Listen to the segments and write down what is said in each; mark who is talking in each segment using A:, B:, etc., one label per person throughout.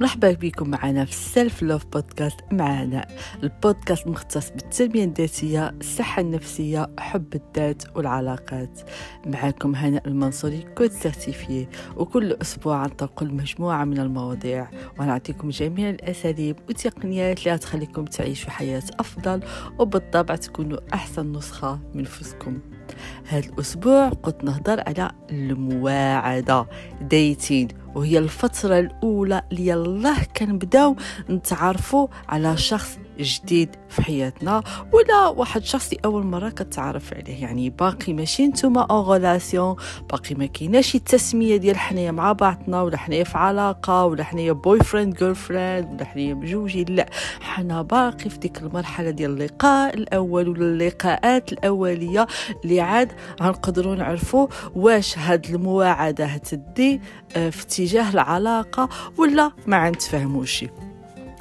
A: مرحبا بكم معنا في ال Self Love Podcast معنا البودكاست مختص بالتنمية الذاتية الصحة النفسية حب الذات والعلاقات. معكم هناء المنصوري coach certifiée وكل أسبوع ننتقل مجموعة من المواضيع. ونعطيكم جميع الأساليب والتقنيات اللي تخليكم تعيشوا حياة أفضل وبالطبع تكونوا أحسن نسخة من نفسكم. هذا الأسبوع قلت نهضر على المواعدة dating وهي الفترة الأولى اللي يلاه كنبداو نتعرفوا على شخص جديد في حياتنا ولا واحد شخص أول مرة كتعرف عليه. يعني باقي ماشي نتوما en relation باقي ما كايناش التسمية ديال حنايا مع بعضنا ولا حنايا في علاقة ولا حنايا boyfriend girlfriend ولا حنايا مجوجين لا. حنا باقي في ديك المرحلة ديال اللقاء الأول ولا اللقاءات الأولية اللي عاد غنقدروا نعرفوا واش هاد المواعدة هتدي آه، في اتجاه العلاقة ولا ما نتفاهموش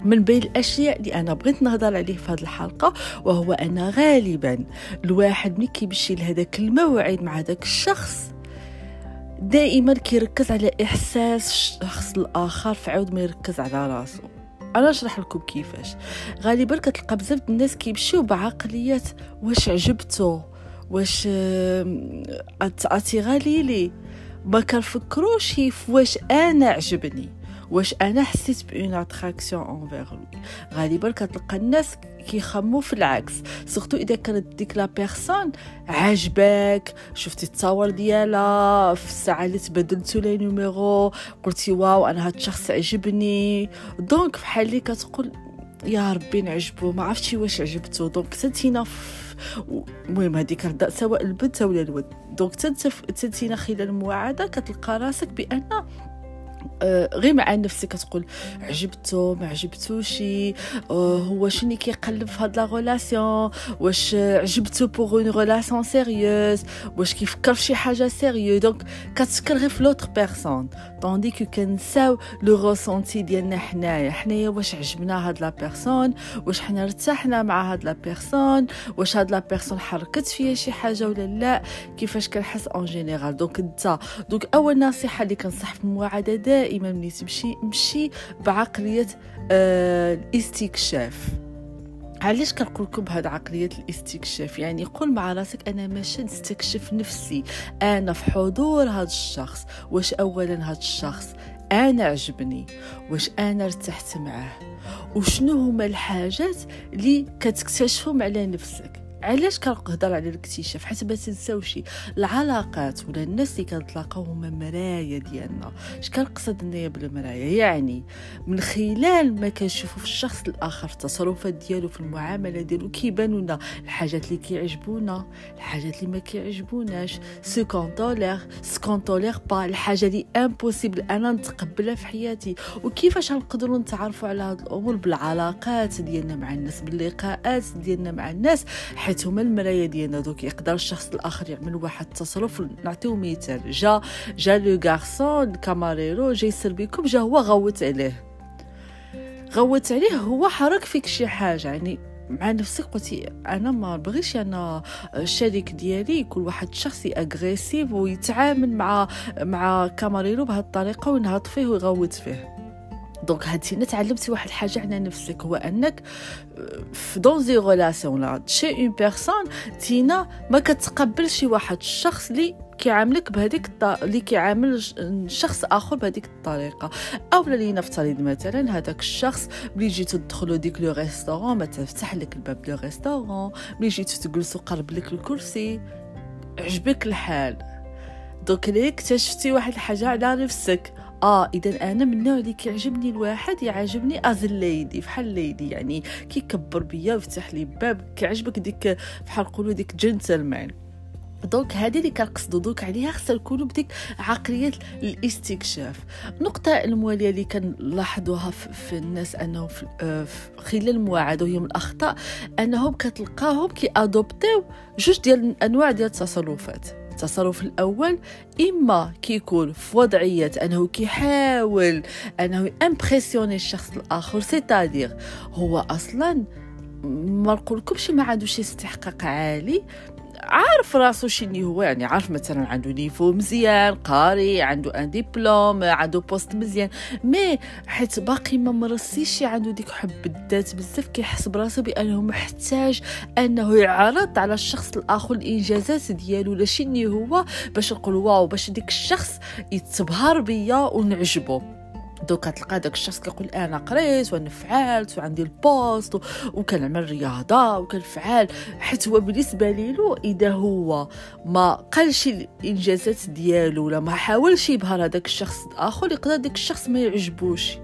A: من بين الأشياء اللي أنا بغيت نهضر عليه في هذه الحلقة وهو أن غالبا الواحد ملي كيمشي لهذاك الموعد مع هذاك الشخص دائما كيركز على إحساس الشخص الآخر فعود ما يركز على راسه أنا نشرح لكم كيفاش. غالبا كتلقى بزاف الناس كيمشيو بعقليه واش عجبته واش attiré à lui ما كنفكروش في واش أنا عجبني واش أنا حسيت ب une attraction envers lui غالبا كتلقى الناس كيخمو في العكس. surtout إذا كانت ديك la personne عجبك شفتي التصاور ديالها في الساعة اللي تبدلتو les numéros قلتي wow أنا هاد الشخص عجبني. donc بحال اللي كتقول يا ربي نعجبو. ما عرفتش واش عجبتو. donc المهم هذيك سواء البنت ولا الولد donc تنتينا خلال المواعده كتلقى راسك بأن غير مع نفسك كتقول عجبتو ما عجبتوش آه، هو شنو كيقلب في هاد la relation واش عجبتو pour une relation sérieuse واش كيفكر في شي حاجة sérieux donc كتفكر غير في l'autre personne tandis que كنساو le ressenti ديالنا حنايا. حنايا واش عجبنا هاد la personne واش حنا ارتحنا مع هاد la personne واش هاد لا بيرسون حركت فيا شي حاجة ولا لا؟ كيفاش كنحس en général donc انت. donc أول نصيحة اللي كنصح في المواعده دائما ملي تمشي مشي بعقلية آه الاستكشاف. علاش كنقول لكم بهاد عقلية الاستكشاف؟ يعني قول مع راسك أنا ماشي نستكشف نفسي. أنا في حضور هاد الشخص. واش اولا هاد الشخص؟ أنا عجبني. واش أنا ارتحت معاه؟ وشنو هما الحاجات اللي كتكتشفهم على نفسك؟ علاش كنهضر على الاكتشاف حيت ما تنساوش العلاقات ولا الناس اللي كنتلاقاو هما مرايا ديالنا اش كنقصد انايا بالمرايا؟ يعني من خلال ما كنشوفو في الشخص الآخر في التصرفات ديالو في المعاملة ديالو كيبانوا لنا الحاجات اللي كيعجبونا الحاجات اللي ما كيعجبوناش ce qu'on tolère ce qu'on tolère pas الحاجة اللي impossible أنا نتقبلها في حياتي. وكيفاش نقدروا نتعرفوا على هاد الأمور بالعلاقات ديالنا مع الناس باللقاءات ديالنا مع الناس حيت هما المرايا ديالنا donc يقدر الشخص الآخر يعمل واحد التصرف؟ نعطيو مثال. جا جا le garçon ال camarero جا يسربيكم جا هو غوت عليه. غوت عليه هو حرك فيك شي حاجة. يعني مع نفسك قلتي أنا ما بغيش أنا الشريك ديالي. يكون واحد الشخص agressif ويتعامل مع مع camarero بهذه الطريقة وينهض فيه ويغوت فيه. donc هادي تعلمتي واحد الحاجة على نفسك هو أنك في dans les relations là chez une personne تينا ما كتقبلش واحد الشخص اللي كيعاملك بهذيك الط... اللي كيعامل شخص آخر بهذيك الطريقة. أو لنفترض مثلا هذاك الشخص ملي جيتو تدخلوا ديك le restaurant ما تفتح لك الباب le restaurant ملي جيتو تجلسوا قرب لك الكرسي. عجبك الحال. donc لي اكتشفتي واحد الحاجة على نفسك. آه إذا أنا من النوع اللي كيعجبني الواحد يعجبني as ال lady بحال ال lady يعني كيكبر بيا ويفتح لي باب كيعجبك ديك بحال نقولوا ديك gentleman donc هذه اللي كنقصدو donc عليها خصها نكونوا بديك عقليه الاستكشاف. النقطة الموالية اللي كنلاحظوها في الناس أنهم في خلال المواعده وهي من الأخطاء أنهم كتلقاهم كي adopt يو جوج ديال الأنواع ديال التصرفات. التصرف الأول إما كيكون في وضعية أنه كيحاول أنه impressionner الشخص الآخر c'est-à-dire هو أصلا ما نقولكمش ما عندوش استحقاق عالي عارف راسو شنو هو يعني عارف مثلا عنده niveau مزيان قاري عنده un diplôme عنده poste مزيان mais حيت باقي ما مرسيش عنده ديك حب الذات بزاف كيحس براسو بأنه محتاج أنه يعرض على الشخص الآخر الإنجازات ديالو ولا هو باش نقول wow باش ديك الشخص يتبهر بيا ونعجبو. donc تلقى داك الشخص كيقول أنا قريت وأنا فعلت وعندي ال poste وكنعمل رياضة وكنفعل. حيت هو بالنسبة ليلو إذا هو ما قالش الإنجازات ديالو ولا ما حاولش يبهر هذاك الشخص الآخر يقدر داك الشخص ما يعجبوش.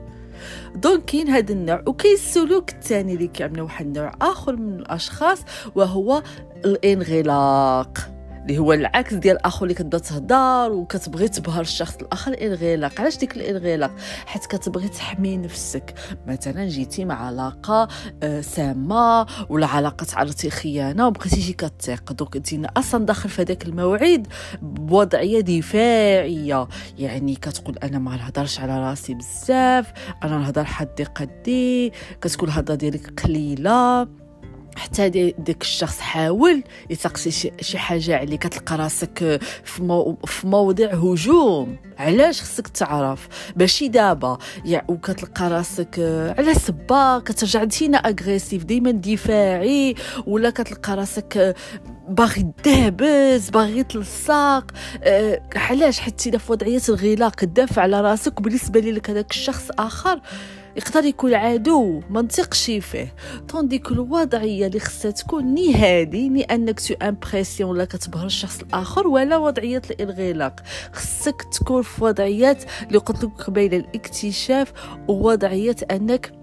A: donc كاين هذا النوع وكاين السلوك الثاني اللي كيعملوا واحد النوع آخر من الأشخاص وهو الانغلاق. اللي هو العكس ديال الآخر اللي كتبدا تهضر وكتبغي تبهر الشخص الآخر الانغلاق. علاش ديك الانغلاق؟ حيت كتبغي تحمي نفسك. مثلا جيتي مع علاقة آه، سامة ولا علاقة تعرضتي خيانة وبقيتي تجي كتيق دوك انت أصلا داخل في هذاك الموعد بوضعية دفاعية. يعني كتقول أنا ما نهضرش على راسي بزاف أنا نهضر حدي قدي. كتكون الهضرة ديالك قليلة. حتى ديك الشخص حاول يسقسي شي حاجة عليك كتلقى راسك في, مو في موضع هجوم. علاش خصك تعرف؟ ماشي دابا يعني وكتلقى راسك على سبا كترجع دينا أغريسيف ديما دفاعي ولا كتلقى راسك باغي دابز باغي تلصاق أه علاش؟ حيت في وضعية الغلاق تدافع على راسك. وبالنسبة لك هذاك الشخص آخر يقدر يكون عدو ما نثقش فيه. donc ديك الوضعيه اللي خصها تكون ni هادي ni أنك tu impressionnes ولا كتبهر الشخص الآخر ولا وضعية الانغلاق. خصك تكون في وضعيات اللي قلت لك بين الاكتشاف ووضعية أنك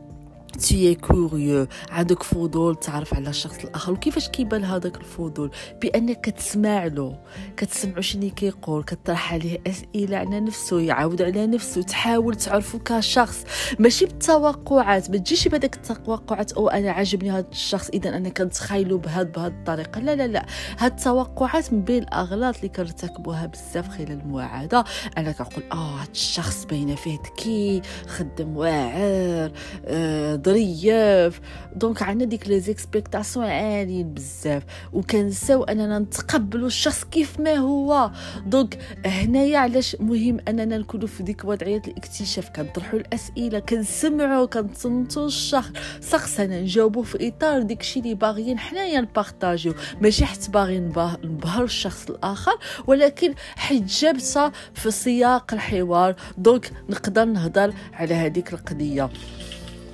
A: t'es curieux عندك فضول تعرف على الشخص الآخر. وكيفاش كيبان هذاك الفضول؟ بأنك كتسمع له. كتسمعو شنو كيقول. كطرح عليه أسئلة على نفسه. يعاود على نفسه. تحاول تعرفو كشخص. ماشي بالتوقعات. ما تجيش بهذاك التوقعات. أو أنا عجبني هذا الشخص. اذا أنا كنتخيلو بهاد بهاد الطريقة. لا لا لا. هاد التوقعات من بين الأغلاط اللي كنرتكبوها بزاف خلال المواعده أنا كنقول آه هاد الشخص باينة فيه ذكي خدم واعر آه ظريف donc عندنا ديك les expectations عاليين بزاف. وكنساو أننا نتقبلوا الشخص كيف ما هو. donc هنايا علاش مهم أننا نكونوا في ديك وضعية الاكتشاف. كنطرحوا الأسئلة كنسمعوا كنتصنتوا الشخص. شخصنا نجاوبوا في إطار ديك الشيء اللي باغيين حنايا نبارطاجيو. ماشي حيت باغي نبهر الشخص الآخر ولكن حيت جابتها في سياق الحوار. دونك نقدر نهضر على هذيك القضية.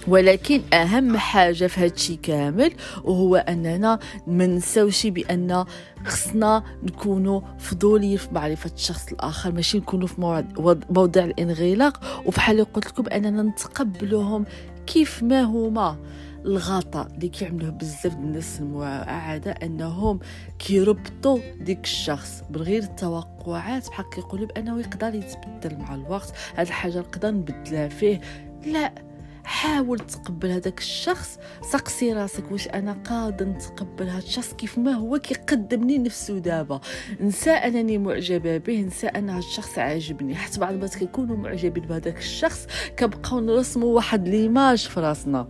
A: ولكن أهم حاجة في هادشي كامل وهو أننا ما نساوش بأن خصنا نكونوا فضولي في معرفة الشخص الآخر ماشي نكونوا في موضع الانغلاق. وبحال قلت لكم أننا نتقبلهم كيف ما هما. الغطاء اللي كيعملوه بزاف الناس المعاده أنهم كيربطوا ديك الشخص من غير التوقعات بحال كيقولوا بأنه يقدر يتبدل مع الوقت. هاد الحاجة نقدر نبدلها فيه؟ لا. حاول تقبل هذاك الشخص سقسي راسك واش أنا قادر نتقبل هذا الشخص كيف ما هو كيقدمني نفسه دابا. نسى أنني معجبة به نسى أن هذا الشخص عاجبني. حتى بعض المرات كنكونوا معجبين بهذاك الشخص كنبقاو نرسموا واحد ليماج في راسنا.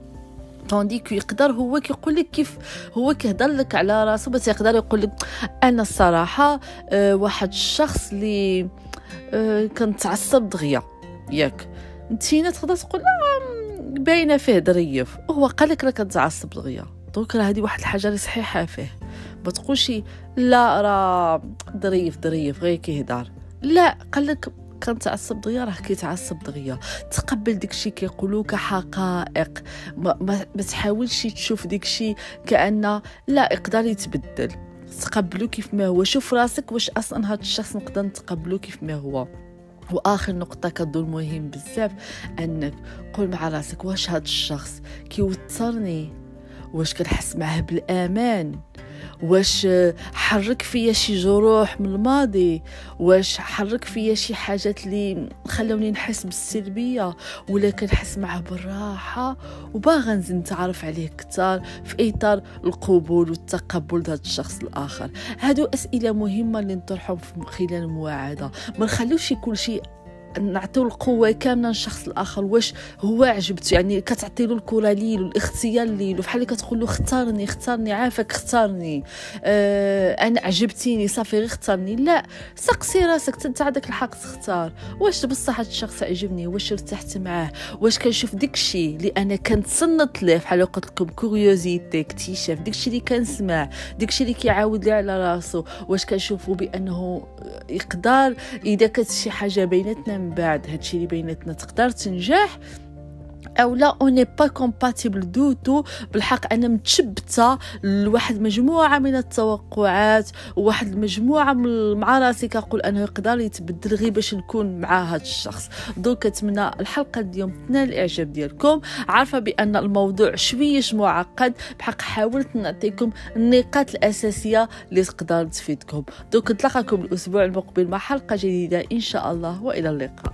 A: طونديك يقدر هو كيقول لك كيف هو كيهضر لك على راسو بس يقدر يقول لك أنا الصراحة أه واحد الشخص اللي أه كنتعصب دغيا. ياك. انتينا تقدر تقول لا باينه فيه ظريف وهو قال لك راك كتعصب دغيا. دونك راه هذه واحد الحاجة اللي صحيحة فيه. ما تقولش لا راه ظريف ظريف غير كيهدر لا قال لك كنتعصب دغيا راه كيتعصب دغيا. تقبل داكشي كيقولوا كحقائق. ما, ما, ما تحاولش تشوف داكشي كان لا يقدر يتبدل. تقبلو كيف ما هو. شوف راسك واش أصلا هذا الشخص نقدر نتقبلو كيف ما هو. وآخر نقطة كتظل مهم بزاف أنك قول مع راسك واش هاد الشخص كيوترني؟ واش كنحس معاه بالأمان؟ واش حرك فيا شي جروح من الماضي؟ واش حرك فيا شي حاجات اللي خلوني نحس بالسلبية ولا كنحس معاه بالراحة؟ وباغا نزيد نتعرف عليه كثار في إطار القبول والتقبل لهذا الشخص الآخر. هادو أسئلة مهمة اللي نطرحهم خلال المواعده ما نخلوش كل شيء نعطيو القوة كاملة للشخص الآخر. واش هو عجبته يعني كتعطي له الكره ليل والاختيار ليل بحال اللي كتقول له اختارني اختارني عافاك اختارني. آه أنا عجبتيني صافي غير اختارني. لا سقسي راسك. أنت عندك الحق تختار. واش بصح هذا الشخص عجبني؟ واش ارتحت معاه؟ واش كنشوف ديك الشيء اللي أنا كنتصنت ليه؟ بحال قلت لكم كوريوزيتي اكتشاف ديك الشيء اللي كنسمع ديك الشيء اللي كيعاود لي على راسو. واش كنشوفو بأنه يقدر إذا كانت شي حاجة بيناتنا من بعد هادشي اللي بيناتنا تقدر تنجح. أو لا on est pas compatibles du tout بالحق أنا متشبتة لواحد مجموعة من التوقعات وواحد المجموعه من مع راسي كنقول أنه يقدر يتبدل غير باش نكون مع هذا الشخص. donc كنتمنى الحلقة اليوم تنال الإعجاب ديالكم. عارفة بأن الموضوع شويش معقد. بحق حاولت نعطيكم النقاط الأساسية اللي تقدر تفيدكم. دونك نتلاقاكم الأسبوع المقبل مع حلقة جديدة إن شاء الله وإلى اللقاء.